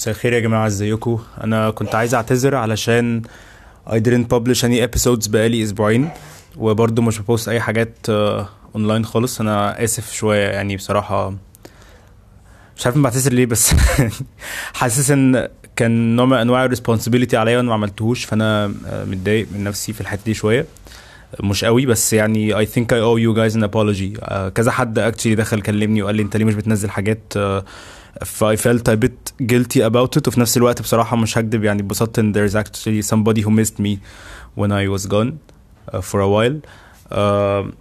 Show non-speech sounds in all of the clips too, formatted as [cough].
مساء الخير يا جماعة ازيكم؟ أنا كنت عايز أعتذر علشان I didn't publish any episodes بقالي أسبوعين وبرضه مش ب post أي حاجات اونلاين خالص. أنا آسف شوية يعني بصراحة مش عارف بعتذر ليه بس [laughs] حاسس إن كان نوع من أنواع ال responsibility عليا وأنا ما عملتهوش فأنا آه، متضايق من نفسي في الحتة دي شوية. مش قوي بس يعني I think I owe you guys an apology. آه، كذا حد actually دخل كلمني وقال لي أنت ليه مش بتنزل حاجات آه، ف I felt a bit guilty about it. وفي نفس الوقت بصراحة مش هكدب يعني اتبسطت إن there's actually somebody who missed me when I was gone uh, for a while. Uh,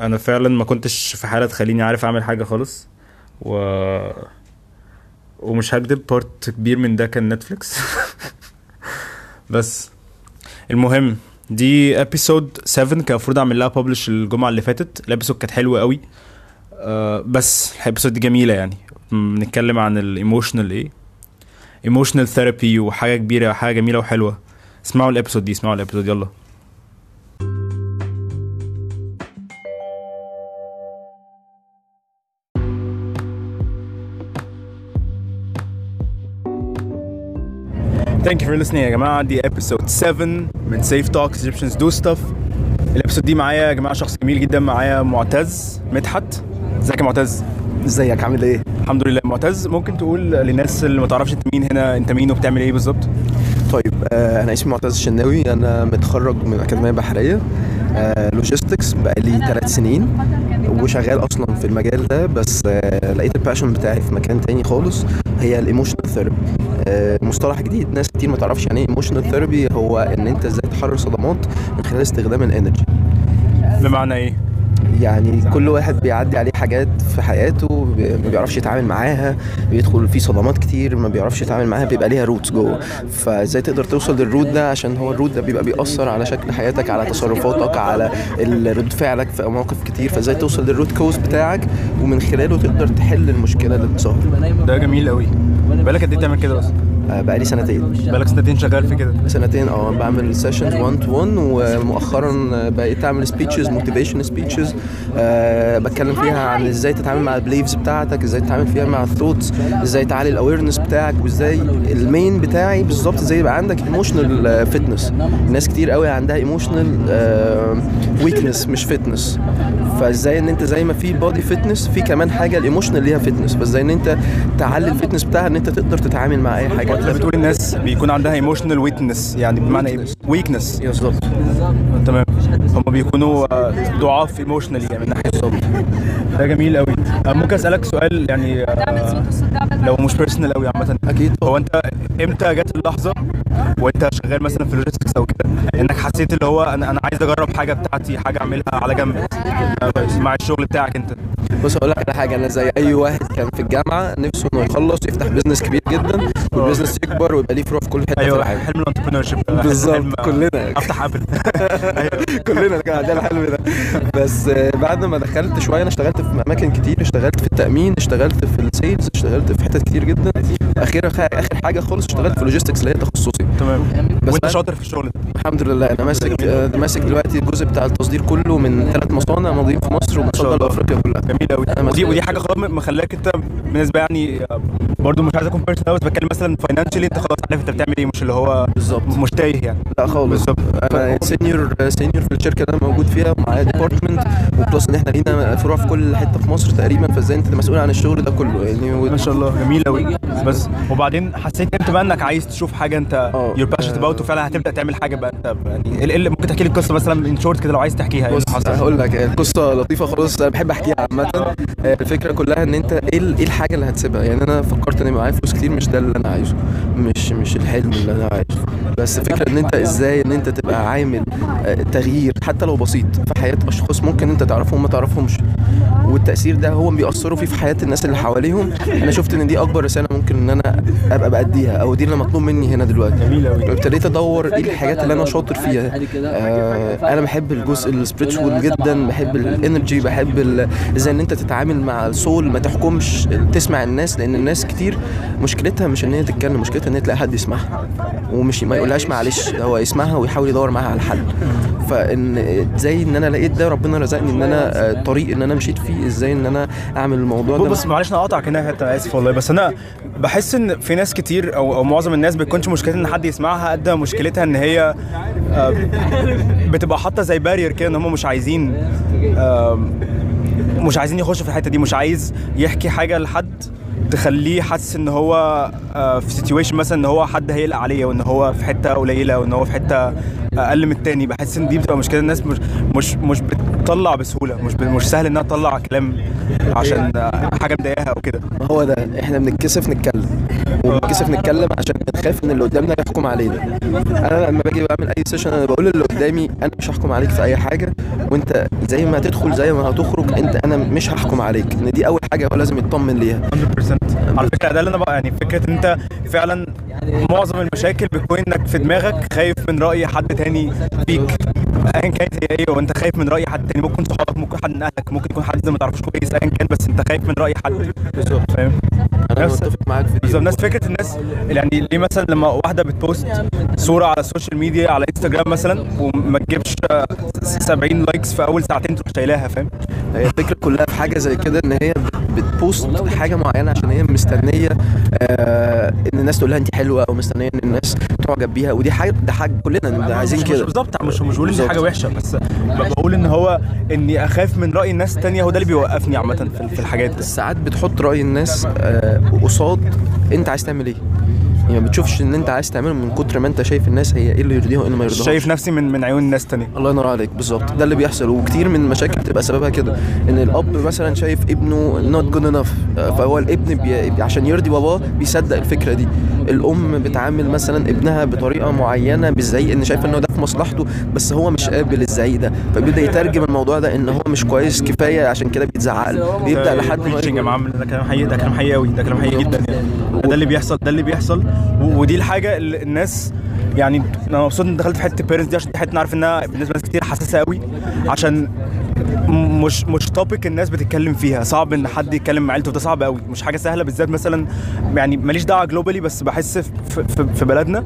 أنا فعلا ما كنتش في حالة تخليني عارف أعمل حاجة خالص. و ومش هكدب part كبير من ده كان Netflix [laughs] بس المهم دي episode 7 كان المفروض اعمل لها publish الجمعة اللي فاتت. ال episode كانت حلوة قوي. بس ال episode دي جميلة يعني. بنتكلم عن ال emotional إيه؟ emotional therapy وحاجة كبيرة حاجة جميلة وحلوة. اسمعوا ال episode دي اسمعوا ال episode يلا. Thank you for listening يا جماعة. دي episode 7 من Safe Talks Egyptians Do Stuff. ال episode دي معايا يا جماعة شخص جميل جدا معايا معتز مدحت. ازيك يا معتز؟ ازيك عامل إيه؟ الحمد لله. معتز ممكن تقول للناس اللي ما تعرفش انت مين هنا انت مين وبتعمل إيه بالظبط؟ طيب آه أنا اسمي معتز الشناوي. أنا متخرج من اكاديميه بحريه آه logistics بقالي ثلاث سنين وشغال أصلا في المجال ده بس آه لقيت ال passion بتاعي في مكان تاني خالص هي ال emotional therapy مصطلح جديد ناس كتير ما تعرفش يعني إيه emotional therapy هو إن أنت إزاي تحرر صدمات من خلال استخدام ال energy بمعنى إيه؟ يعني كل واحد بيعدي عليه حاجات في حياته ما بيعرفش يتعامل معاها بيدخل في صدمات كتير ما بيعرفش يتعامل معاها بيبقى ليها roots جوه. فازاي تقدر توصل لل root ده؟ عشان هو ال root ده بيبقى بيأثر على شكل حياتك على تصرفاتك على ردود فعلك في مواقف كتير. فازاي توصل لل root cause بتاعك؟ ومن خلاله تقدر تحل المشكلة اللي بتظهر ده جميل قوي بقالك قد إيه تعمل كده أصلا آه، بقالي سنتين. بقالك سنتين شغال في كده. سنتين آه بعمل sessions 1 to 1 ومؤخرا بقيت أعمل speeches motivation speeches بتكلم فيها عن إزاي تتعامل مع ال beliefs بتاعتك إزاي تتعامل فيها مع ال thoughts إزاي تعلي ال awareness بتاعك وإزاي ال mean بتاعي بالظبط إزاي يبقى عندك emotional fitness ناس كتير قوي عندها emotional weakness مش fitness فازاي ان انت زي ما في body fitness في كمان حاجة ال emotional ليها fitness فازاي ان انت تعلي ال fitness بتاعها ان انت تقدر تتعامل مع أي حاجة. انت بتقول الناس بيكون عندها emotional weakness يعني بمعنى إيه؟ weakness بالظبط تمام. هم بيكونوا آه، ضعاف emotionally يعني من ناحية ده جميل قوي. آه، ممكن أسألك سؤال يعني آه، لو مش personal قوي عامة. أكيد. هو أنت إمتى جت اللحظة وأنت شغال مثلا في ال logistics أو كده إنك حسيت اللي هو أنا أنا عايز أجرب حاجة بتاعتي حاجة أعملها على جنب؟ مع الشغل بتاعك أنت. بص أقول لك على حاجة. أنا زي أي واحد كان في الجامعة نفسه إنه يخلص يفتح business كبير جدا وال business يكبر ويبقى ليه فروع في كل حتة في أيوه العالم. حلم ال entrepreneurship بالظبط كلنا. أفتح Apple. [laughs] كلنا كان عندنا الحلم ده. بس آه، بعد ما دخلت شوية أنا اشتغلت في أماكن كتير اشتغلت في التأمين اشتغلت في ال sales اشتغلت في حتت كتير جدا. أخيرا آخر حاجة خالص اشتغلت في ال logistics اللي هي تخصصي تمام. بس وأنت شاطر في الشغل ده. الحمد لله. أنا ماسك آه، ماسك دلوقتي الجزء بتاع التصدير كله من ثلاث مصانع موجودين في مصر وبنشغل الله. افريقيا كلها. جميل قوي ودي. ودي حاجة خلاص مخليك أنت بالنسبة يعني برضو مش عايز أكون personal بس بتكلم مثلا financially أنت خلاص عارف أنت بتعمل إيه مش اللي هو بالظبط. مش تايه يعني. لا خالص. بالظبط. أنا senior senior في الشركة اللي أنا موجود فيها ومعايا department و plus إن إحنا لينا فروع في كل حتة في مصر تقريبا فإزاي أنت مسؤول عن الشغل ده كله يعني؟ و- ما شاء الله. جميل قوي بس وبعدين حسيت إمتى بقى إنك عايز تشوف حاجة أنت. you're passionate about وفعلا هتبدأ تعمل حاجة بقى أنت يعني. إيه اللي ممكن تحكي لي القصة مثلا in short كده لو عايز تحكيها إيه بص هقول لك. القصة لطيفة خالص. أنا بحب أحكيها عامة. آه، الفكرة كلها إن أنت ال- إيه الحاجة اللي هتسيبها؟ يعني أنا فكرت ان يبقى معايا فلوس كتير مش ده اللي أنا عايزه. مش مش الحلم اللي أنا عايزه. بس فكرة إن أنت إزاي إن أنت تبقى عامل آه، تغيير حتى لو بسيط في حياة أشخاص ممكن أنت تعرفهم ما تعرفهمش. والتأثير ده هو بيأثروا فيه في حياة الناس اللي حواليهم. أنا شفت إن دي أكبر رسالة ممكن إن أنا أبقى بأديها أو دي اللي مطلوب مني هنا دلوقتي. ابتديت أدور إيه الحاجات اللي أنا شاطر فيها. آه أنا بحب الجزء ال spiritual جدا بحب ال energy بحب إزاي إن أنت تتعامل مع السول ما تحكمش تسمع الناس لأن الناس كتير مشكلتها مش إن هي تتكلم مشكلتها إن هي تلاقي حد يسمعها. ومش ما يقولهاش معلش هو يسمعها ويحاول يدور معاها على حل. فإن زي إن أنا لقيت ده ربنا رزقني إن أنا آه، طريق إن أنا مشيت فيه إزاي إن أنا أعمل الموضوع ده؟ بص معلش أنا قاطعك هنا حتة أنا آسف والله بس أنا بحس إن في ناس كتير أو أو معظم الناس بتكونش مشكلتها إن حد يسمعها قد مشكلتها إن هي آه، بتبقى حاطة زي barrier كده إن هم مش عايزين مش عايزين يخشوا في الحتة دي مش عايز يحكي حاجة لحد. تخليه حاسس إن هو آه، في situation مثلا إن هو حد هيقلق عليه وإن هو في حتة قليلة وإن هو في حتة أقل من التاني. بحس إن دي بتبقى مشكلة. الناس مش مش مش بتطلع بسهولة. مش مش سهل إنها تطلع كلام عشان حاجة مضايقاها أو كده. ما هو ده. إحنا بنتكسف نتكلم. وبنتكسف نتكلم عشان بنخاف إن اللي قدامنا يحكم علينا. أنا لما باجي بعمل أي سيشن أنا بقول اللي قدامي أنا مش هحكم عليك في أي حاجة وأنت زي ما هتدخل زي ما هتخرج أنت أنا مش هحكم عليك. إن دي أول حاجة هو لازم يطمن ليها. 100% على فكرة ده اللي أنا بقى يعني فكرة إن أنت فعلا معظم المشاكل بتكون إنك في دماغك خايف من رأي حد تاني فيك. ايا كانت هي إيه وانت خايف من رأي حد تاني؟ ممكن صحابك ممكن حد من أهلك ممكن يكون حد ما تعرفوش كويس ايا كان بس أنت خايف من رأي حد. بالظبط. فاهم؟ أنا متفق معاك في دي. بالظبط. نفس فكرة الناس يعني ليه مثلا لما واحدة بت post صورة على ال social media على إنستجرام مثلا وما تجيبش آه، 70 likes في أول ساعتين تروح شايلاها فاهم؟ هي الفكرة كلها في حاجة زي كده إن هي بت post حاجة معينة عشان هي مستنية آه إن الناس تقول لها أنت حلوة. أو مستنيه ان الناس تعجب بيها ودي حاجة ده حاجة كلنا عايزين مش كده. بالظبط مش مش بقول إن. حاجة وحشة بس بقول إن هو إني أخاف من رأي الناس التانية هو ده اللي بيوقفني عامة في في الحاجات دي. ساعات بتحط رأي الناس آه قصاد أنت عايز تعمل إيه. يعني ما بتشوفش إن أنت عايز تعمله من كتر ما أنت شايف الناس هي إيه اللي يرضيها وإيه اللي ما يرضيهاش. شايف نفسي من من عيون الناس التانية الله ينور عليك بالظبط. ده اللي بيحصل. وكتير من المشاكل بتبقى سببها كده. إن الأب مثلا شايف ابنه good enough. آه، فهو الابن بي... عشان يرضي باباه بيصدق الفكرة دي. الأم بتعامل مثلا ابنها بطريقة معينة بالزعيق إن شايفه ان ده في مصلحته بس هو مش قابل الزعيق ده. فبيبدأ يترجم الموضوع ده إن هو مش كويس كفاية عشان كده بيتزعق. له بيبدأ لحد ما ده كلام حقيقي ده كلام حقيقي قوي ده كلام حقيقي جدا يعني. ده اللي بيحصل ده اللي بيحصل ودي الحاجة اللي الناس يعني أنا مبسوط ان دخلت في حتة parents دي عشان دي حتة عارف إنها بالنسبة لناس كتير حساسة قوي عشان مش مش topic الناس بتتكلم فيها. صعب إن حد يتكلم مع عيلته ده صعب قوي مش حاجة سهلة بالذات مثلا يعني ماليش دعوة globally بس بحس في, في, في بلدنا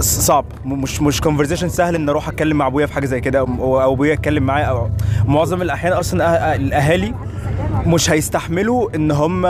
صعب. مش مش كونفرزيشن سهل إن أروح أتكلم مع أبويا في حاجة زي كده أو أبويا يتكلم معايا أو معظم الأحيان أصلا الأهالي مش هيستحملوا إن هم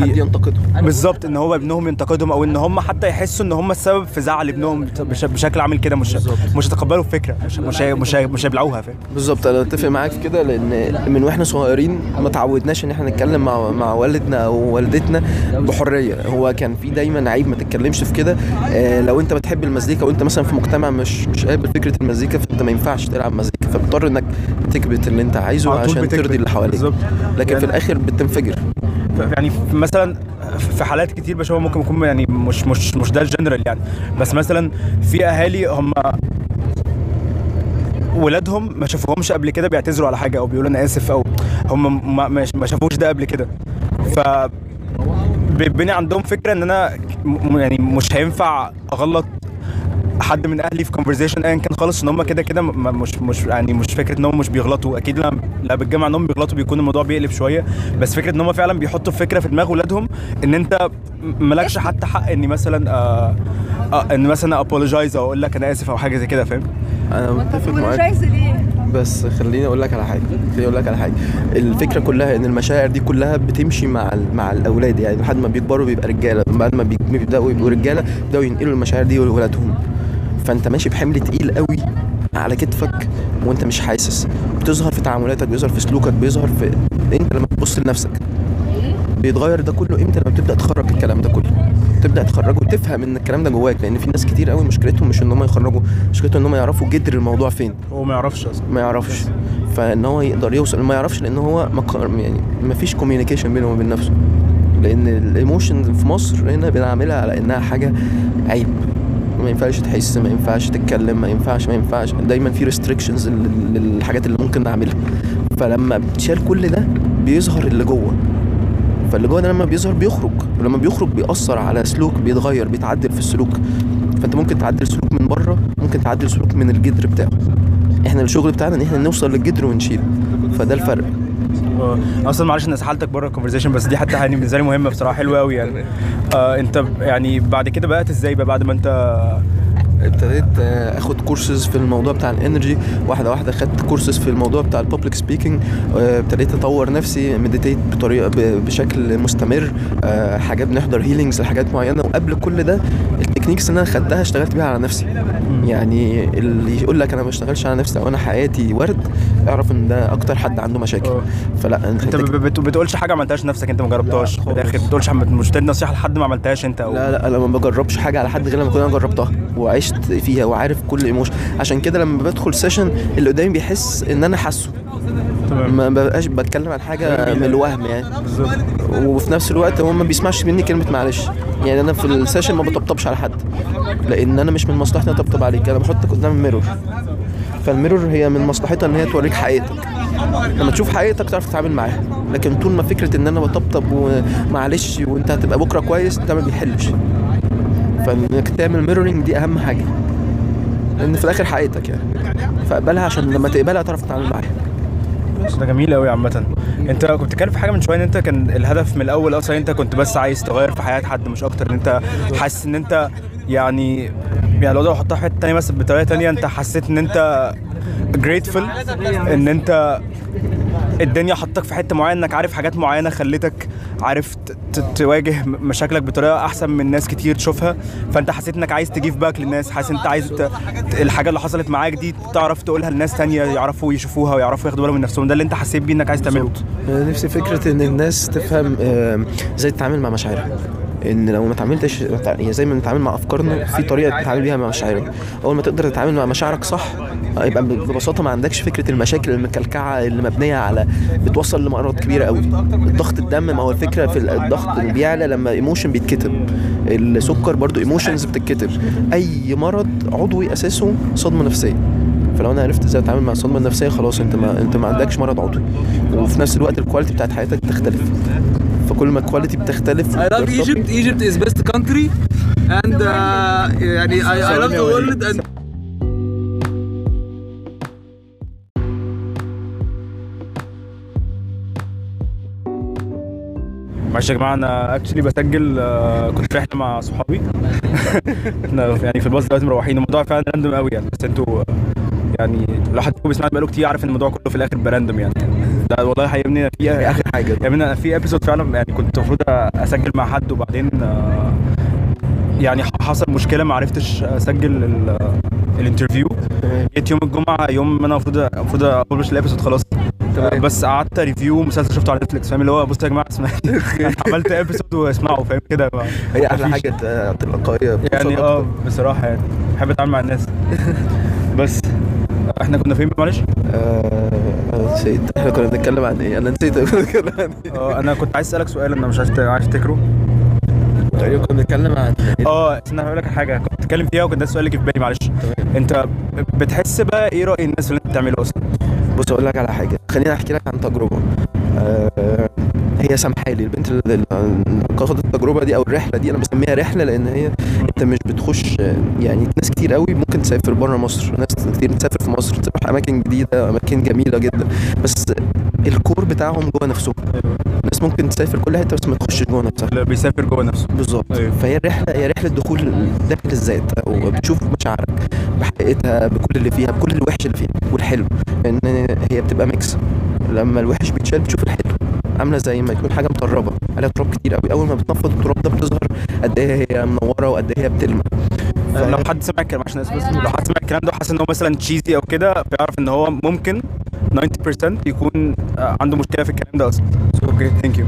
حد ينتقده. بالظبط إن هو ابنهم ينتقدهم أو إن هم حتى يحسوا إن هم السبب في زعل ابنهم بش- بشكل عامل كده مش مش هيتقبلوا الفكرة مش مش مش هي- مش هيبلعوها فاهم؟ بالظبط أنا أتفق معاك في كده لأن من وإحنا صغيرين ما تعودناش إن إحنا نتكلم مع مع والدنا أو والدتنا بحرية. هو كان في دايما عيب ما تتكلمش في كده. آه لو أنت بتحب المزيكا وأنت مثلا في مجتمع مش مش قابل فكرة المزيكا فأنت ما ينفعش تلعب مزيكا فبتضطر إنك تكبت اللي أنت عايزه عشان. ترضي اللي حواليك. بالظبط. لكن يعني- في الآخر بتنفجر. يعني مثلا في حالات كتير بشوفها ممكن يكون يعني مش مش مش ده الجنرال يعني. بس مثلا في أهالي هم ولادهم ما شافوهمش قبل كده بيعتذروا على حاجة أو بيقولوا أنا آسف أو هم ما, شافوش ده قبل كده. ف بيبني عندهم فكرة إن أنا يعني مش هينفع أغلط حد من أهلي في كونفرزيشن ايا كان خالص إن هم كده كده مش مش يعني مش فكرة إن هم مش بيغلطوا. أكيد لما لا بالجمع إن هم بيغلطوا بيكون الموضوع بيقلب شوية. بس فكرة إن هم فعلا بيحطوا فكرة في دماغ ولادهم إن أنت مالكش حتى حق إني مثلا آه آه ان مثلا ابولوجايز أو أقول لك أنا آسف أو حاجة زي كده فاهم؟ أنا متفق معاك؟ بس خليني أقول لك على حاجة خليني أقول لك على حاجة. الفكرة كلها إن المشاعر دي كلها بتمشي مع مع الأولاد. يعني لحد ما بيكبروا بيبقى رجالة بعد ما بي- بيبدأوا يبقوا رجالة بيبدأوا ينقلوا المشاعر دي لولادهم فانت ماشي بحمل تقيل قوي على كتفك وانت مش حاسس. بتظهر في تعاملاتك بيظهر في سلوكك بيظهر في انت لما تبص لنفسك. بيتغير ده كله إمتى؟ لما بتبدأ تخرج الكلام ده كله. تبدأ تخرجه وتفهم إن الكلام ده جواك لأن في ناس كتير قوي مشكلتهم مش إن هم يخرجوا مشكلتهم إن هم يعرفوا جدر الموضوع فين. هو ما يعرفش أصلا. ما يعرفش. فإن هو يقدر يوصل ما يعرفش لأن هو. يعني ما فيش communication بينه وبين نفسه. لأن ال emotion في مصر هنا بنعملها على إنها حاجة عيب. ما ينفعش تحس ما ينفعش تتكلم ما ينفعش ما ينفعش. دايما في restrictions للحاجات اللي ممكن نعملها. فلما بتشال كل ده بيظهر اللي جوه. فاللي جوه ده لما بيظهر بيخرج. ولما بيخرج بيأثر على سلوك بيتغير بيتعدل في السلوك. فأنت ممكن تعدل سلوك من بره ممكن تعدل سلوك من الجدر بتاعه. إحنا الشغل بتاعنا إن إحنا نوصل للجدر ونشيله. فده الفرق. أصلا معلش أنا سحلتك بره ال conversation بس دي حتى يعني بالنسبة لي مهمة بصراحة حلوة قوي يعني. آه أنت يعني بعد كده بقت إزاي بقى بعد ما أنت ابتديت آه، آخد كورسز في الموضوع بتاع ال energy واحدة واحدة خدت كورسز في الموضوع بتاع ال public speaking ابتديت أطور نفسي meditate بطريقة بشكل مستمر. آه، حاجات بنحضر healings لحاجات معينة. وقبل كل ده ال techniques اللي أنا خدتها اشتغلت بيها على نفسي. يعني اللي يقول لك أنا ما بشتغلش على نفسي أو أنا حياتي ورد اعرف إن ده أكتر حد عنده مشاكل. آه. فلا أنت ب- بتقولش حاجة ما عملتهاش نفسك أنت ما جربتهاش في الآخر. بتقولش مش بتدي نصيحة لحد ما عملتهاش أنت أو لا لا أنا ما بجربش حاجة على حد غير لما اكون أنا جربتها وعشت فيها وعارف كل emotion عشان كده لما بدخل session اللي قدامي بيحس إن أنا حاسه. تمام. ما ببقاش بتكلم عن حاجة من الوهم يعني. بالظبط. وفي نفس الوقت هو ما بيسمعش مني كلمة معلش. يعني أنا في ال session ما بطبطبش على حد. لأن أنا مش من مصلحتي أطبطب عليك. أنا بحطك قدام ال mirror فال mirror هي من مصلحتها إن هي توريك حقيقتك. لما تشوف حقيقتك تعرف تتعامل معاها. لكن طول ما فكرة إن أنا بطبطب ومعلش وأنت هتبقى بكرة كويس ده ما بيحلش. فإنك تعمل mirroring دي أهم حاجة. لأن في الآخر حقيقتك يعني. فاقبلها عشان لما تقبلها تعرف تتعامل معاها. ده جميل قوي عامة. أنت كنت بتتكلم في حاجة من شوية إن أنت كان الهدف من الأول أصلا أنت كنت بس عايز تغير في حياة حد مش أكتر إن أنت حاسس إن أنت يعني يعني لو ده أحطها في حتة تانية مثلا بطريقة تانية أنت حسيت إن أنت grateful إن أنت الدنيا حطك في حتة معينة إنك عارف حاجات معينة خلتك عارف تواجه مشاكلك بطريقة أحسن من ناس كتير تشوفها. فأنت حسيت إنك عايز ت give back للناس حاسس إنت عايز ت... الحاجة اللي حصلت معاك دي تعرف تقولها لناس تانية يعرفوا يشوفوها ويعرفوا ياخدوا بالهم من نفسهم. ده اللي أنت حسيت بيه إنك عايز تعمله. نفسي فكرة إن الناس تفهم إزاي تتعامل مع مشاعرها. إن لو ما اتعاملتش يعني زي ما بنتعامل مع أفكارنا في طريقة تتعامل بيها مع مشاعرنا أول ما تقدر تتعامل مع مشاعرك صح يبقى ببساطة ما عندكش فكرة المشاكل المكلكعة اللي مبنية على بتوصل لمرض كبيرة قوي الضغط الدم ما هو الفكرة في الضغط اللي بيعلى لما emotion بيتكبت. السكر برضو ايموشنز بتتكتب. أي مرض عضوي أساسه صدمة نفسية. فلو أنا عرفت إزاي أتعامل مع الصدمة النفسية خلاص أنت ما أنت ما عندكش مرض عضوي. وفي نفس الوقت ال quality بتاعت حياتك بتختلف فكل ما ال quality بتختلف. I love بترتبط- Egypt. Egypt is best country, and uh, يعني I, I love the world. And معلش يا جماعة أنا actually بسجل آه، كنت في رحلة مع صحابي. [laughs] إحنا يعني في الباص دلوقتي مروحين. الموضوع فعلا random قوي يعني. بس أنتوا يعني لو حد فيكم بيسمعني بقاله كتير عارف إن الموضوع كله في الآخر ب random يعني. ده والله هيبني في آخر حاجة. يعني أنا في episode فعلا. يعني كنت المفروض أسجل مع حد وبعدين آه، يعني حصل مشكلة ما عرفتش أسجل ال- ال interview جيت يوم الجمعة يوم ما أنا المفروض المفروض أ publish ال episode خلاص. تمام. بس قعدت review مسلسل شفته على نتفليكس فاهم؟ اللي هو بصوا يا جماعة اسمع. [laughs] عملت episode واسمعوا فاهم كده؟ هي أحلى. حاجة ت- تلقائية يعني آه بصراحة يعني. بحب اتعامل مع الناس. [laughs] بس إحنا كنا فين معلش؟ آه، نسيت. إحنا كنا بنتكلم عن إيه؟ أنا نسيت كنا بنتكلم عن إيه. [laughs] آه أنا كنت عايز أسألك سؤال أنا مش عارف عارف تفتكره. تقريبا كنا بنتكلم عن آه استنى هقول لك حاجة. كنت بتكلم فيها وكان ده السؤال اللي جه في بالي معلش. أنت بتحس بقى إيه رأي الناس اللي أنت بتعمله أصلا؟ بص أقول لك على حاجة. خليني أحكي لك عن تجربة. آه، هي سامحالي البنت اللي قصدت التجربة دي أو الرحلة دي أنا بسميها رحلة لأن هي أنت مش بتخش يعني ناس كتير قوي ممكن تسافر بره مصر ناس كتير تسافر في مصر تروح أماكن جديدة أماكن جميلة جدا بس الكور بتاعهم جوه نفسهم. الناس ممكن تسافر كل حتة بس ما تخشش جوه نفسها. اللي بيسافر جوه نفسه. بالظبط. أيوة. فهي الرحلة هي رحلة دخول داخل الذات أو بتشوف مشاعرك بحقيقتها بكل اللي فيها بكل الوحش اللي فيها والحلو لأن هي بتبقى mix لما الوحش بيتشال بتشوف عاملة زي ما يكون حاجة مطربة. عليها تراب كتير قوي. أول ما بتنفض التراب ده بتظهر قد إيه هي منورة وقد إيه هي بتلمع. لو حد سمع الكلام عشان بس لو حد سمع الكلام ده وحاسس إن هو مثلا cheesy أو كده بيعرف إن هو ممكن 90% يكون آه، عنده مشكلة في الكلام ده أصلا. okay thank you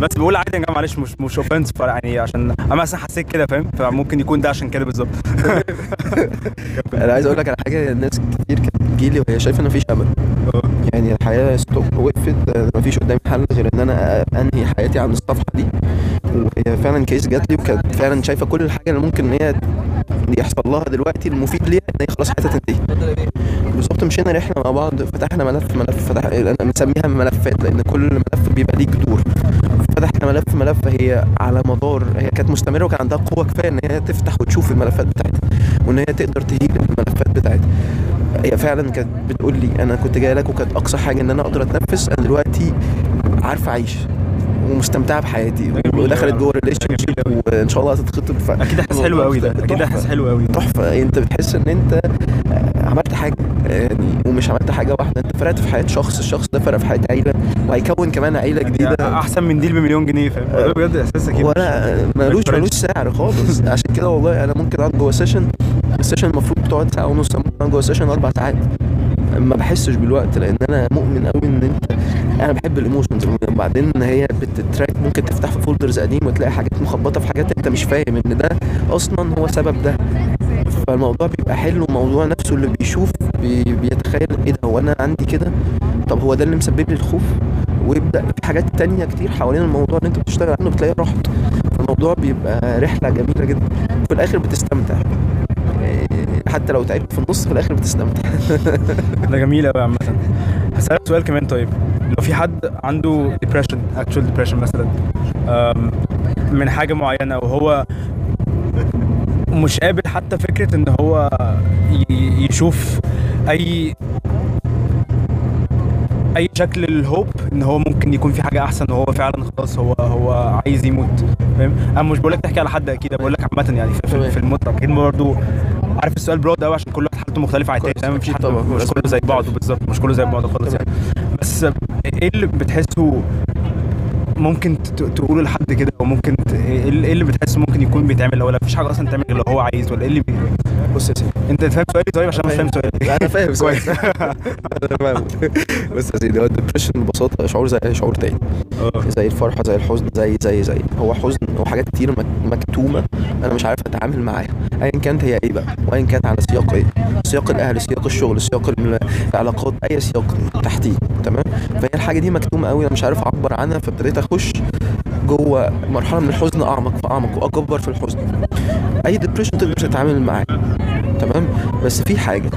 بس بقول عادي يا جماعة معلش مش مش offense يعني عشان أنا مثلا حسيت كده فاهم؟ فممكن يكون ده عشان كده بالظبط. [laughs] أنا عايز أقول لك على حاجة الناس كتير كانت بتجيلي وهي شايفة إن مفيش أمل. يعني الحياة stop وقفت مفيش قدامي حل غير إن أنا أنهي حياتي عن الصفحة دي. وهي فعلا case جات لي وكانت فعلا شايفة كل الحاجة اللي ممكن إن هي يحصل لها دلوقتي المفيد ليها إن هي خلاص حياتها تنتهي. بالظبط مشينا رحلة مع بعض فتحنا ملف ملف فتح بنسميها ملفات لأن كل ملف بيبقى ليه جذور فتحنا ملف ملف هي على مدار هي كانت مستمرة وكان عندها قوة كفاية إن هي تفتح وتشوف الملفات بتاعتها وإن هي تقدر ت heal الملفات بتاعتها. هي فعلا كانت بتقول لي أنا كنت جاي لك وكانت أقصى حاجة إن أنا أقدر أتنفس أنا دلوقتي عارفه أعيش. ومستمتعه بحياتي. ودخلت. جوه relationship وإن شاء الله هتتخطب. ف- أكيد أحساس حلو قوي ده. أكيد أحساس حلو قوي تحفة. أنت بتحس إن أنت عملت حاجة. يعني ومش عملت حاجة واحدة. أنت فرقت في حياة شخص الشخص ده فرق في حياة عيلة وهيكون كمان عيلة جديدة. أحسن من deal بمليون جنيه فاهم؟ ده بجد إحساس أكيد ولا ملوش. ملوش سعر خالص. عشان كده والله أنا ممكن أقعد جوه session ال session المفروض بتقعد ساعة ونص ممكن أقعد جوه session أربع ساعات. ما بحسش بالوقت لأن أنا مؤمن قوي إن أنت أنا بحب ال emotions وبعدين هي بت track ممكن تفتح في folders قديم وتلاقي حاجات مخبطة في حاجات انت مش فاهم ان ده أصلا هو سبب ده. فالموضوع بيبقى حلو الموضوع نفسه اللي بيشوف بي بيتخيل إيه ده هو أنا عندي كده؟ طب هو ده اللي مسبب لي الخوف؟ ويبدأ في حاجات تانية كتير حوالين الموضوع اللي انت بتشتغل عنه بتلاقيه راحت. الموضوع بيبقى رحلة جميلة جدا. في الآخر بتستمتع. إيه، حتى لو تعبت في النص في الآخر بتستمتع. ده جميل قوي عامة. [laughs] هسألك سؤال كمان طيب. لو في حد عنده depression actual depression مثلا من حاجة معينة وهو مش قابل حتى فكرة إن هو يشوف أي أي شكل للهوب إن هو ممكن يكون في حاجة أحسن وهو فعلا خلاص هو هو عايز يموت فاهم؟ أنا مش بقول لك تحكي على حد أكيد بقول لك عامة يعني في, في, المطلق. أكيد برضه عارف السؤال برود قوي عشان كل واحد حالته مختلفة عن التاني مفيش حد. مش كله زي بعضه بالظبط مش كله زي بعضه خالص يعني. بس إيه اللي بتحسه ممكن ت- تقوله لحد كده؟ أو ممكن ت- إيه اللي اللي بتحسه ممكن يكون بيتعمل؟ ولا مفيش حاجة أصلا تعمل غير لو هو عايز؟ ولا إيه اللي بي... بص يا سيدي انت فاهم سؤالي؟ طيب عشان مش فاهم سؤالي. لا، أنا فاهم [laughs] كويس. أنا [laughs] فاهم بص يا سيدي هو ال depression ببساطة شعور زي اي شعور تاني. آه. زي الفرحة زي الحزن زي زي زي. هو حزن وحاجات كتير مك- مكتومة أنا مش عارف أتعامل معاها. ايا كانت هي إيه بقى؟ وايا كانت على سياق إيه؟ سياق الأهل سياق الشغل سياق ال- العلاقات أي سياق تحتيه تمام؟ فهي الحاجة دي مكتومة قوي أنا مش عارف أعبر عنها فابتديت أخش جوه مرحلة من الحزن أعمق فاعمق وأكبر في الحزن. أي ديبريشن تقدر تتعامل معاه تمام؟ بس في حاجة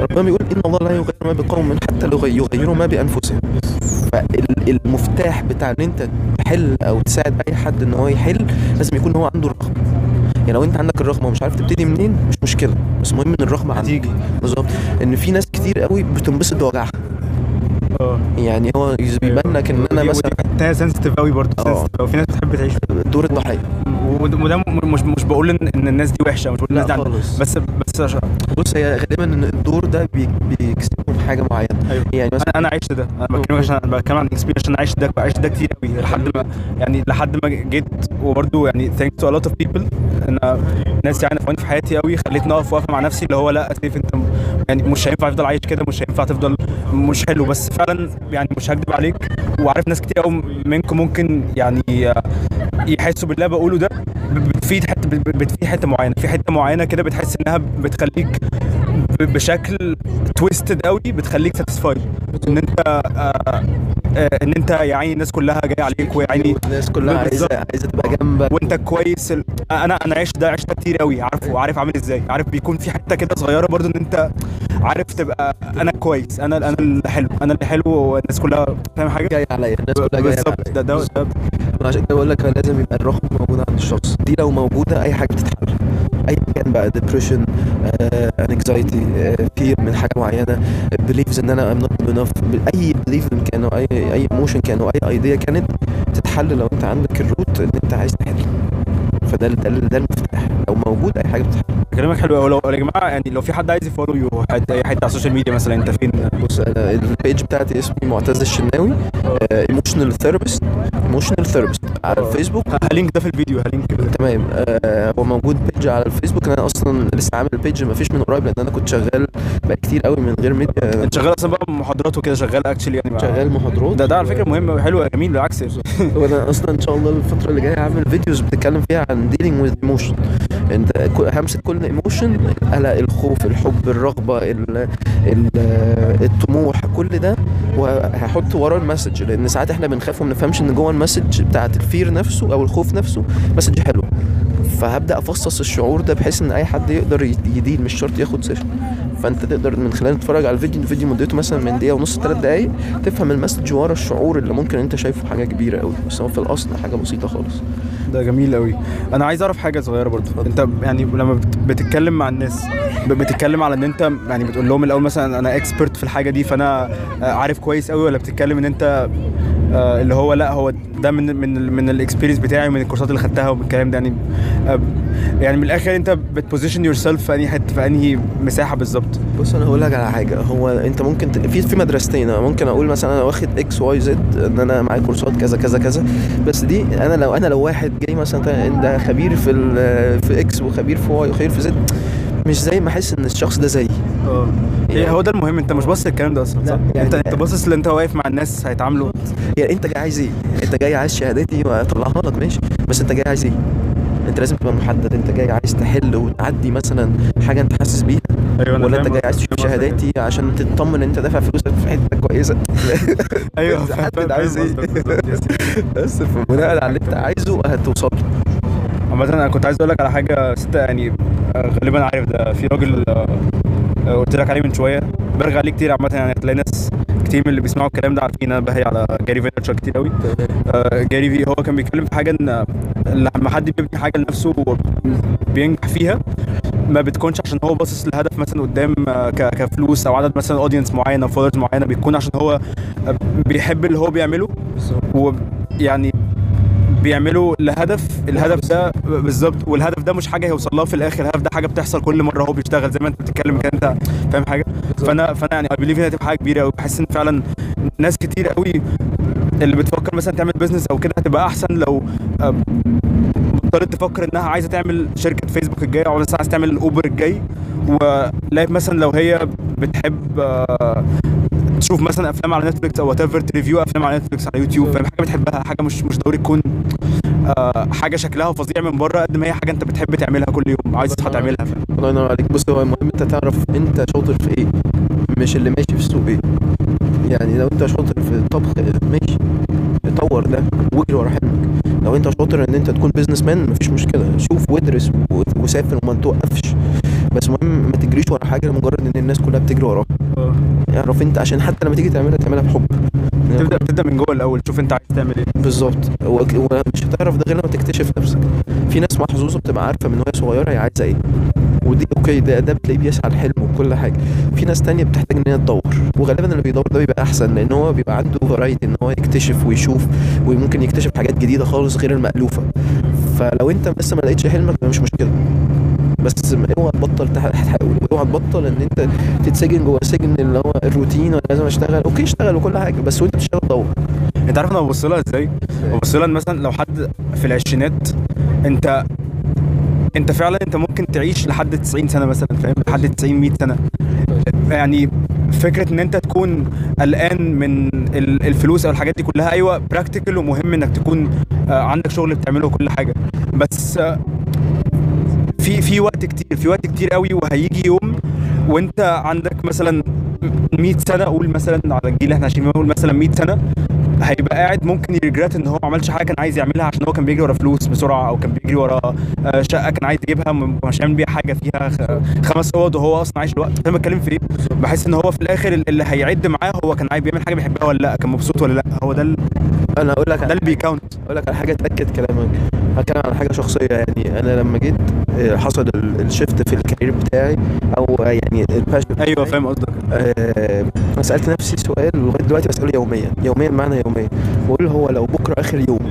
ربنا بيقول إن الله لا يغير ما بقوم حتى لو يغيروا ما بأنفسهم. فالمفتاح بتاع إن أنت تحل أو تساعد أي حد إن هو يحل لازم يكون هو عنده الرغبة. يعني لو انت عندك الرغبة ومش عارف تبتدي منين مش مشكلة. بس المهم إن الرغبة هتيجي. بالظبط. إن في ناس كتير قوي بتنبسط بوجعها. آه. يعني هو بيبان لك إن أنا مثلا حتة sensitive قوي برضه. آه. sensitive أوي. في ناس بتحب تعيش دور الضحية. وده مش مش بقول ان الناس دي وحشة مش بقول الناس دي بس بس بص هي غالبا إن الدور ده بي- بيكسبوا حاجة معينة. أيوه. يعني مثلا أنا أنا عشت ده. أنا بتكلم عشان أنا بتكلم عن experience عشان عشت ده عشت ده كتير قوي لحد ما يعني لحد ما جيت وبرده يعني thanks to a lot of people. أنا ناس يعني نفعوني في حياتي قوي خلتني أقف واقفه مع نفسي. اللي هو لأ سيف أنت يعني مش هينفع تفضل عايش كده. مش هينفع تفضل مش حلو. بس فعلا يعني مش هكدب عليك. وعارف ناس كتير قوي منكم ممكن يعني آه، يحسوا باللي بقوله ده. بتفيد حتة بتفيد حتة معينة. في حتة معينة كده بتحس إنها بتخليك بشكل تويستد قوي بتخليك ساتيسفايد إن أنت آه، آه، إن أنت يا عيني الناس كلها جاية عليك ويا عيني. الناس كلها عايزه. عايزة تبقى جنبك. وأنت كويس ال... أنا أنا عشت ده عشت كتير قوي عارفه وعارف عامل إزاي. عارف بيكون في حتة كده صغيرة برضو إن أنت عارف تبقى أنا كويس. أنا أنا اللي حلو. أنا اللي حلو والناس كلها فاهم حاجة. جاي عليا. الناس كلها جاية بالظبط. عليا. ده ده, ده عشان كده بقول لك لازم يبقى الرغبه موجوده عند الشخص. دي لو موجودة أي حاجة بتتحل. اي كان بقى ديبريشن anxiety fear من حاجة معينة beliefs إن أنا am not enough أي belief كان أي أي emotion كان أي idea كانت تتحل لو أنت عندك ال root ان أنت عايز تحل. فده ده, ده المفتاح. لو موجود أي حاجة بتتحل. كلامك حلو قوي لو يا جماعة يعني لو في حد عايز يـ follow يو حد أي حد على ال social media مثلا أنت فين؟ بص أنا ال page بتاعتي اسمي معتز الشناوي emotional therapist emotional therapist على الفيسبوك. ه link ده في الفيديو ه link تمام. آه هو موجود page على الفيسبوك. أنا أصلا لسه عامل ال page ما فيش من قريب لأن أنا كنت شغال بقى كتير قوي من غير ميديا أنت شغال أصلا بقى محاضرات وكده شغال actually يعني شغال محاضرات. ده ده على فكرة مهم وحلو جميل بالعكس. وأنا أصلا إن شاء الله الفترة اللي جاية هعمل videos بتتكلم فيها عن dealing with emotion. أنت همسك كل emotion القلق الخوف الحب الرغبة ال ال الطموح كل ده وهحط وراه ال message لأن ساعات إحنا بنخاف وما بنفهمش إن جوه ال message بتاعت ال fear نفسه أو الخوف نفسه message حلو. فهبدأ أفصص الشعور ده بحيث إن أي حد يقدر ي deal مش شرط ياخد session فأنت تقدر من خلال تتفرج على الفيديو الفيديو مدته مثلا من دقيقة ونص ثلاث دقائق تفهم ال message ورا الشعور اللي ممكن أنت شايفه حاجة كبيرة قوي بس هو في الأصل حاجة بسيطة خالص. ده جميل قوي أنا عايز أعرف حاجة صغيرة برضو أنت يعني لما بت- بتتكلم مع الناس بتتكلم على إن أنت يعني بتقول لهم الأول مثلا أنا expert في الحاجة دي فأنا آه، عارف كويس قوي ولا بتتكلم إن أنت آه اللي هو لا هو ده من من من ال experience بتاعي ومن الكورسات اللي خدتها ومن الكلام ده يعني آه يعني من الآخر انت بت position yourself في أنهي حتة في أنهي مساحة بالظبط؟ بص أنا هقول لك على حاجة. هو أنت ممكن ت... في في مدرستين ممكن أقول مثلا أنا واخد X Y Z إن أنا معايا كورسات كذا كذا كذا بس دي أنا لو أنا لو واحد جاي مثلا ده خبير في ال... في إكس وخبير في واي وخبير في زد مش زي ما أحس إن الشخص ده زيي. هي هو ده المهم انت مش باصص للكلام ده أصلا لا، صح؟ يعني- انت انت باصص اللي انت واقف مع الناس هيتعاملوا. يعني انت جاي عايز إيه؟ انت جاي عايز شهادتي واطلعها لك ماشي. بس انت جاي عايز إيه؟ انت لازم تبقى محدد انت جاي عايز تحل وتعدي مثلا حاجة انت حاسس بيها أيوه ولا انت جاي عايز تشوف شهاداتي عشان تطمن إن انت دافع فلوسك في حتة كويسة؟ [laughs] أيوه [laughs] حدد عايز إيه. بس بناء على اللي انت عايزه هتوصل عامة أنا كنت عايز أقول لك على حاجة ستة يعني آه، غالبا عارف ده في راجل آه، قلت لك عليه من شوية. برجع عليه كتير عامة يعني هتلاقي ناس كتير من اللي بيسمعوا الكلام ده عارفين أنا بهي على Gary Vaynerchuk كتير قوي. آه، Gary Vee هو كان بيتكلم في حاجة إن لما حد بيبني حاجة لنفسه بينجح فيها ما بتكونش عشان هو باصص لهدف مثلا قدام آه، كفلوس أو عدد مثلا audience معين أو followers معينة بيكون عشان هو بيحب اللي هو بيعمله. ويعني بيعملوا لهدف الهدف ده بالظبط والهدف ده مش حاجة هيوصل لها في الآخر الهدف ده حاجة بتحصل كل مرة هو بيشتغل زي ما انت بتتكلم كده انت فاهم حاجة؟ فأنا فأنا يعني I believe انها تبقى حاجة كبيرة قوي بحس إن فعلا ناس كتير قوي اللي بتفكر مثلا تعمل business أو كده هتبقى أحسن لو بطلت تفكر إنها عايزة تعمل شركة فيسبوك الجاية أو لسه عايزة تعمل Uber الجاي ولقيت مثلا لو هي بتحب آه، تشوف مثلا أفلام على Netflix أو whatever ت review أفلام على Netflix على يوتيوب فاهم؟ حاجة بتحبها حاجة مش مش ضروري تكون آه، حاجة شكلها فظيع من بره قد ما هي حاجة أنت بتحب تعملها كل يوم عايز تصحى تعملها. فاهم الله ينور عليك. بص هو المهم أنت تعرف أنت شاطر في إيه مش اللي ماشي في السوق إيه. يعني لو أنت شاطر في الطبخ ماشي. طور ده واجري ورا حلمك. لو أنت شاطر إن أنت تكون businessman مفيش مشكلة. شوف وادرس وسافر وما توقفش. بس المهم ما تجريش ورا حاجة لمجرد إن الناس كلها بتجري وراها اعرف أنت عشان حتى لما تيجي تعملها تعملها بحب. تبدا تبدأ من جوه الأول تشوف أنت عايز تعمل إيه. بالظبط. ومش هتعرف ده غير لما تكتشف نفسك. في ناس محظوظة بتبقى عارفة من وهي صغيرة هي عايزة إيه. ودي okay ده ده بتلاقيه بيسعى الحلم وكل حاجة. في ناس تانية بتحتاج إن هي تدور. وغالبا اللي بيدور ده بيبقى أحسن لأن هو بيبقى عنده variety إن هو يكتشف ويشوف وممكن يكتشف حاجات جديدة خالص غير المألوفة. فلو أنت لسه ما لقيتش حلمك مش مشكلة. بس اوعى تبطل تح- تحاول اوعى تبطل إن أنت تتسجن جوه سجن اللي هو الروتين وأنا لازم أشتغل. okay اشتغل وكل حاجة بس وأنت بتشتغل دور. أنت عارف أنا ببص لها إزاي؟ ببص لها مثلا لو حد في العشرينات أنت أنت فعلا أنت ممكن تعيش لحد 90 سنة مثلا فاهم؟ لحد 90 100 سنة. يعني فكرة إن أنت تكون قلقان من ال- الفلوس أو الحاجات دي كلها أيوه practical ومهم إنك تكون آه، عندك شغل بتعمله وكل حاجة. بس آه، في في وقت كتير في وقت كتير قوي وهيجي يوم وانت عندك مثلا 100 سنة قول مثلا على الجيل اللي إحنا عايشين فيه قول مثلا 100 سنة هيبقى قاعد ممكن يرجرات ان هو ما عملش حاجة كان عايز يعملها عشان هو كان بيجري ورا فلوس بسرعة أو كان بيجري ورا آه، شقة كان عايز يجيبها مش هيعمل بيها حاجة فيها خمس أوض وهو أصلا عايش الوقت فاهم بتكلم في إيه؟ بحس إن هو في الآخر اللي هيعد معاه هو كان عايز بيعمل حاجة بيحبها ولا لا كان مبسوط ولا لا هو ده أنا أقول لك ده اللي بي count. أقول لك على حاجة تاكد كلامك. هتكلم عن حاجة شخصية يعني أنا لما جيت آه، حصل ال- ال shift في ال career بتاعي أو يعني ال passion أيوه فاهم قصدك. آه، أنا سألت نفسي سؤال لغايه دلوقتي بسأله يوميا يوميا معنى يوميا. بقول هو لو بكرة آخر يوم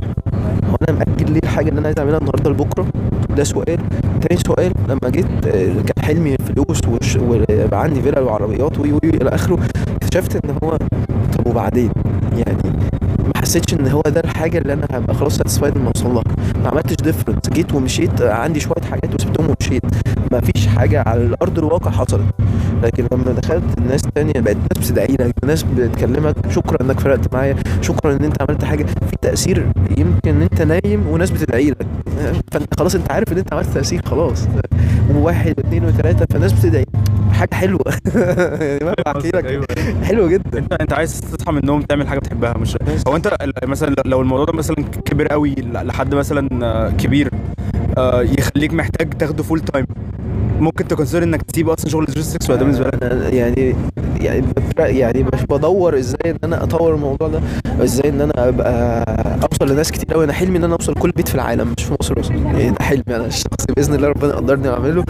هو أنا مأجل ليه الحاجة اللي أنا عايز أعملها النهارده لبكرة؟ ده سؤال. تاني سؤال لما جيت آه، كان حلمي فلوس وش- ويبقى عندي فيلا وعربيات وي إلى آخره اكتشفت إن هو طب وبعدين؟ يعني حسيتش إن هو ده الحاجة اللي أنا هبقى خلاص satisfied لما أوصل لها. ما عملتش difference جيت ومشيت عندي شوية حاجات وسبتهم ومشيت. ما فيش حاجة على الأرض الواقع حصلت. لكن لما دخلت الناس تانية بقت ناس بتدعي لك ناس بتكلمك شكرا إنك فرقت معايا شكرا إن أنت عملت حاجة. في تأثير يمكن إن أنت نايم وناس بتدعي لك. فأنت خلاص أنت عارف إن أنت عملت تأثير خلاص. وواحد واثنين وثلاثه فالناس بتدعي. حاجة حلوة. [laughs] يعني ما بحكي لك أيوة. حلوة جدا. انت أنت عايز تصحى من النوم تعمل حاجة بتحبها مش هو أنت مثلا لو الموضوع ده مثلا كبر قوي لحد مثلا آه، كبير آه، يخليك محتاج تاخده full time ممكن ت consider إنك تسيب أصلا شغل logistics ولا ده بالنسبة لك؟ يعني يعني يعني مش بدور إزاي إن أنا أطور الموضوع ده إزاي إن أنا أبقى أوصل لناس كتير قوي أنا حلمي إن أنا أوصل لكل بيت في العالم مش في مصر بس. يعني ده حلمي أنا الشخصي بإذن الله ربنا يقدرني وأعمله.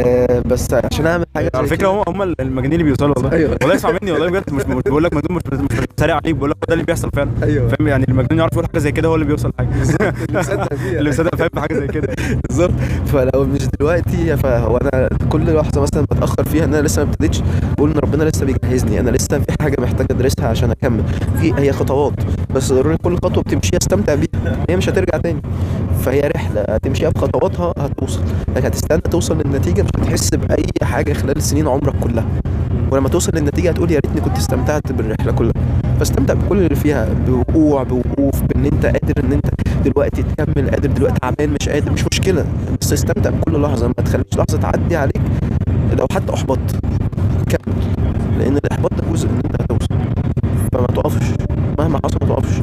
آه بس عشان أعمل حاجة على فكرة هم هم المجانين اللي بيوصلوا والله. أيوة. والله اسمع مني والله بجد مش مش بقول لك مجنون مش مش بتريق عليك بقول لك ده اللي بيحصل فعلا. أيوه. فاهم؟ يعني المجنون يعرف يقول حاجة زي كده هو اللي بيوصل حاجة. مصدق [laughs] فيها. اللي مصدق فاهم؟ بحاجه زي كده. بالظبط. فلو مش دلوقتي فهو أنا كل لحظة مثلا بتأخر فيها إن أنا لسه ما ابتديتش بقول إن ربنا لسه بيجهزني. أنا لسه في حاجة محتاج أدرسها عشان أكمل. في هي خطوات بس ضروري كل خطوة بتمشيها أستمتع بيها. هي مش هترجع تاني. فهي رحلة هتمشيها بخطواتها هتوصل. لكن هتستنى توصل للنتيجة مش هتحس بأي حاجة خلال سنين عمرك كلها. ولما توصل للنتيجة هتقول يا ريتني كنت استمتعت بالرحلة كلها. فاستمتع بكل اللي فيها بوقوع بوقوف بإن أنت قادر إن أنت دلوقتي تكمل قادر دلوقتي تعبان مش قادر مش مشكلة. بس استمتع بكل لحظة ما تخليش لحظة تعدي عليك. لو حتى أحبطت كمل. لأن الإحباط ده جزء إن أنت هتوصل. فما تقفش. مهما حصل ما تقفش.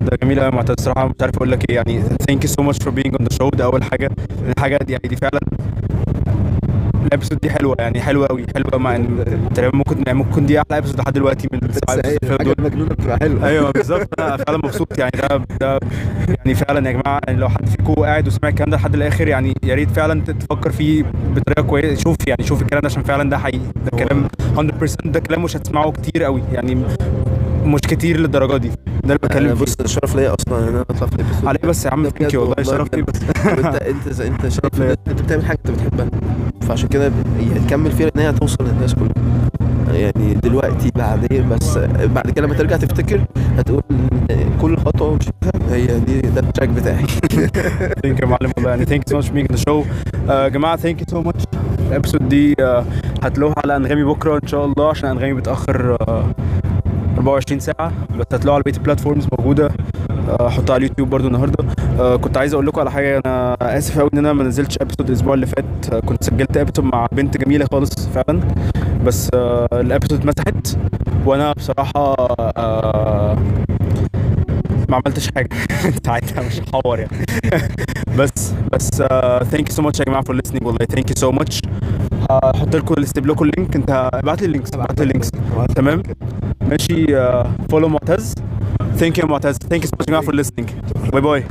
ده جميل قوي معتز. الصراحه مش عارف أقول لك إيه. يعني thank you so much for being on the show ده أول حاجة. الحاجة دي يعني دي فعلا ال episode دي حلوة يعني حلوة قوي حلوة مع إن تقريبا ممكن يعني ممكن دي أحلى episode لحد دلوقتي من فاتوا دول. المجنونه بتبقى حلوة. أيوه بالظبط أنا فعلا مبسوط يعني ده ده يعني فعلا يا جماعة يعني لو حد فيكم قاعد وسمع الكلام ده لحد الآخر يعني يا ريت فعلا تفكر فيه بطريقة كويسة شوف يعني شوف الكلام ده عشان فعلا ده حقيقي ده كلام 100% ده كلام مش هتسمعه كتير قوي يعني. مش كتير للدرجة دي. ده اللي بتكلم فيه بص الشرف ليا أصلا إن أنا أطلع في ال episode عليه بس يا عم thank you والله شرف لي. بس. انت أنت شايف ان [laughs] أنت بتعمل حاجة أنت بتحبها فعشان كده تكمل فيها لأن هي هتوصل للناس كلها. يعني دلوقتي بعدين بس بعد كده لما ترجع تفتكر هتقول كل خطوة مشيتها هي دي ده ال track بتاعي. [laughs] thank you معلم والله. يعني thank you so much make the show يا جماعة thank you so much ال episode دي آه، هتلاقوها على أنغامي بكرة إن شاء الله عشان أنغامي بتأخر آه، 24 ساعة. بس هتلاقوها على بقيه ال platforms موجودة. آه، هحطها على اليوتيوب برضو النهارده. آه، كنت عايز أقول لكم على حاجة. أنا آسف قوي إن أنا ما نزلتش episode الأسبوع اللي فات. آه، كنت سجلت episode مع بنت جميلة خالص فعلا. بس آه، ال episode اتمسحت وأنا بصراحة آه، ما عملتش حاجة ساعتها مش هحور يعني بس بس thank you so much يا جماعة for listening والله thank you so much هحط لكم هسيب لكم ال link. انت ابعت لي ال links ابعت لي ال links. تمام؟ ماشي follow معتز. thank you معتز. thank you so much يا جماعة for listening. bye bye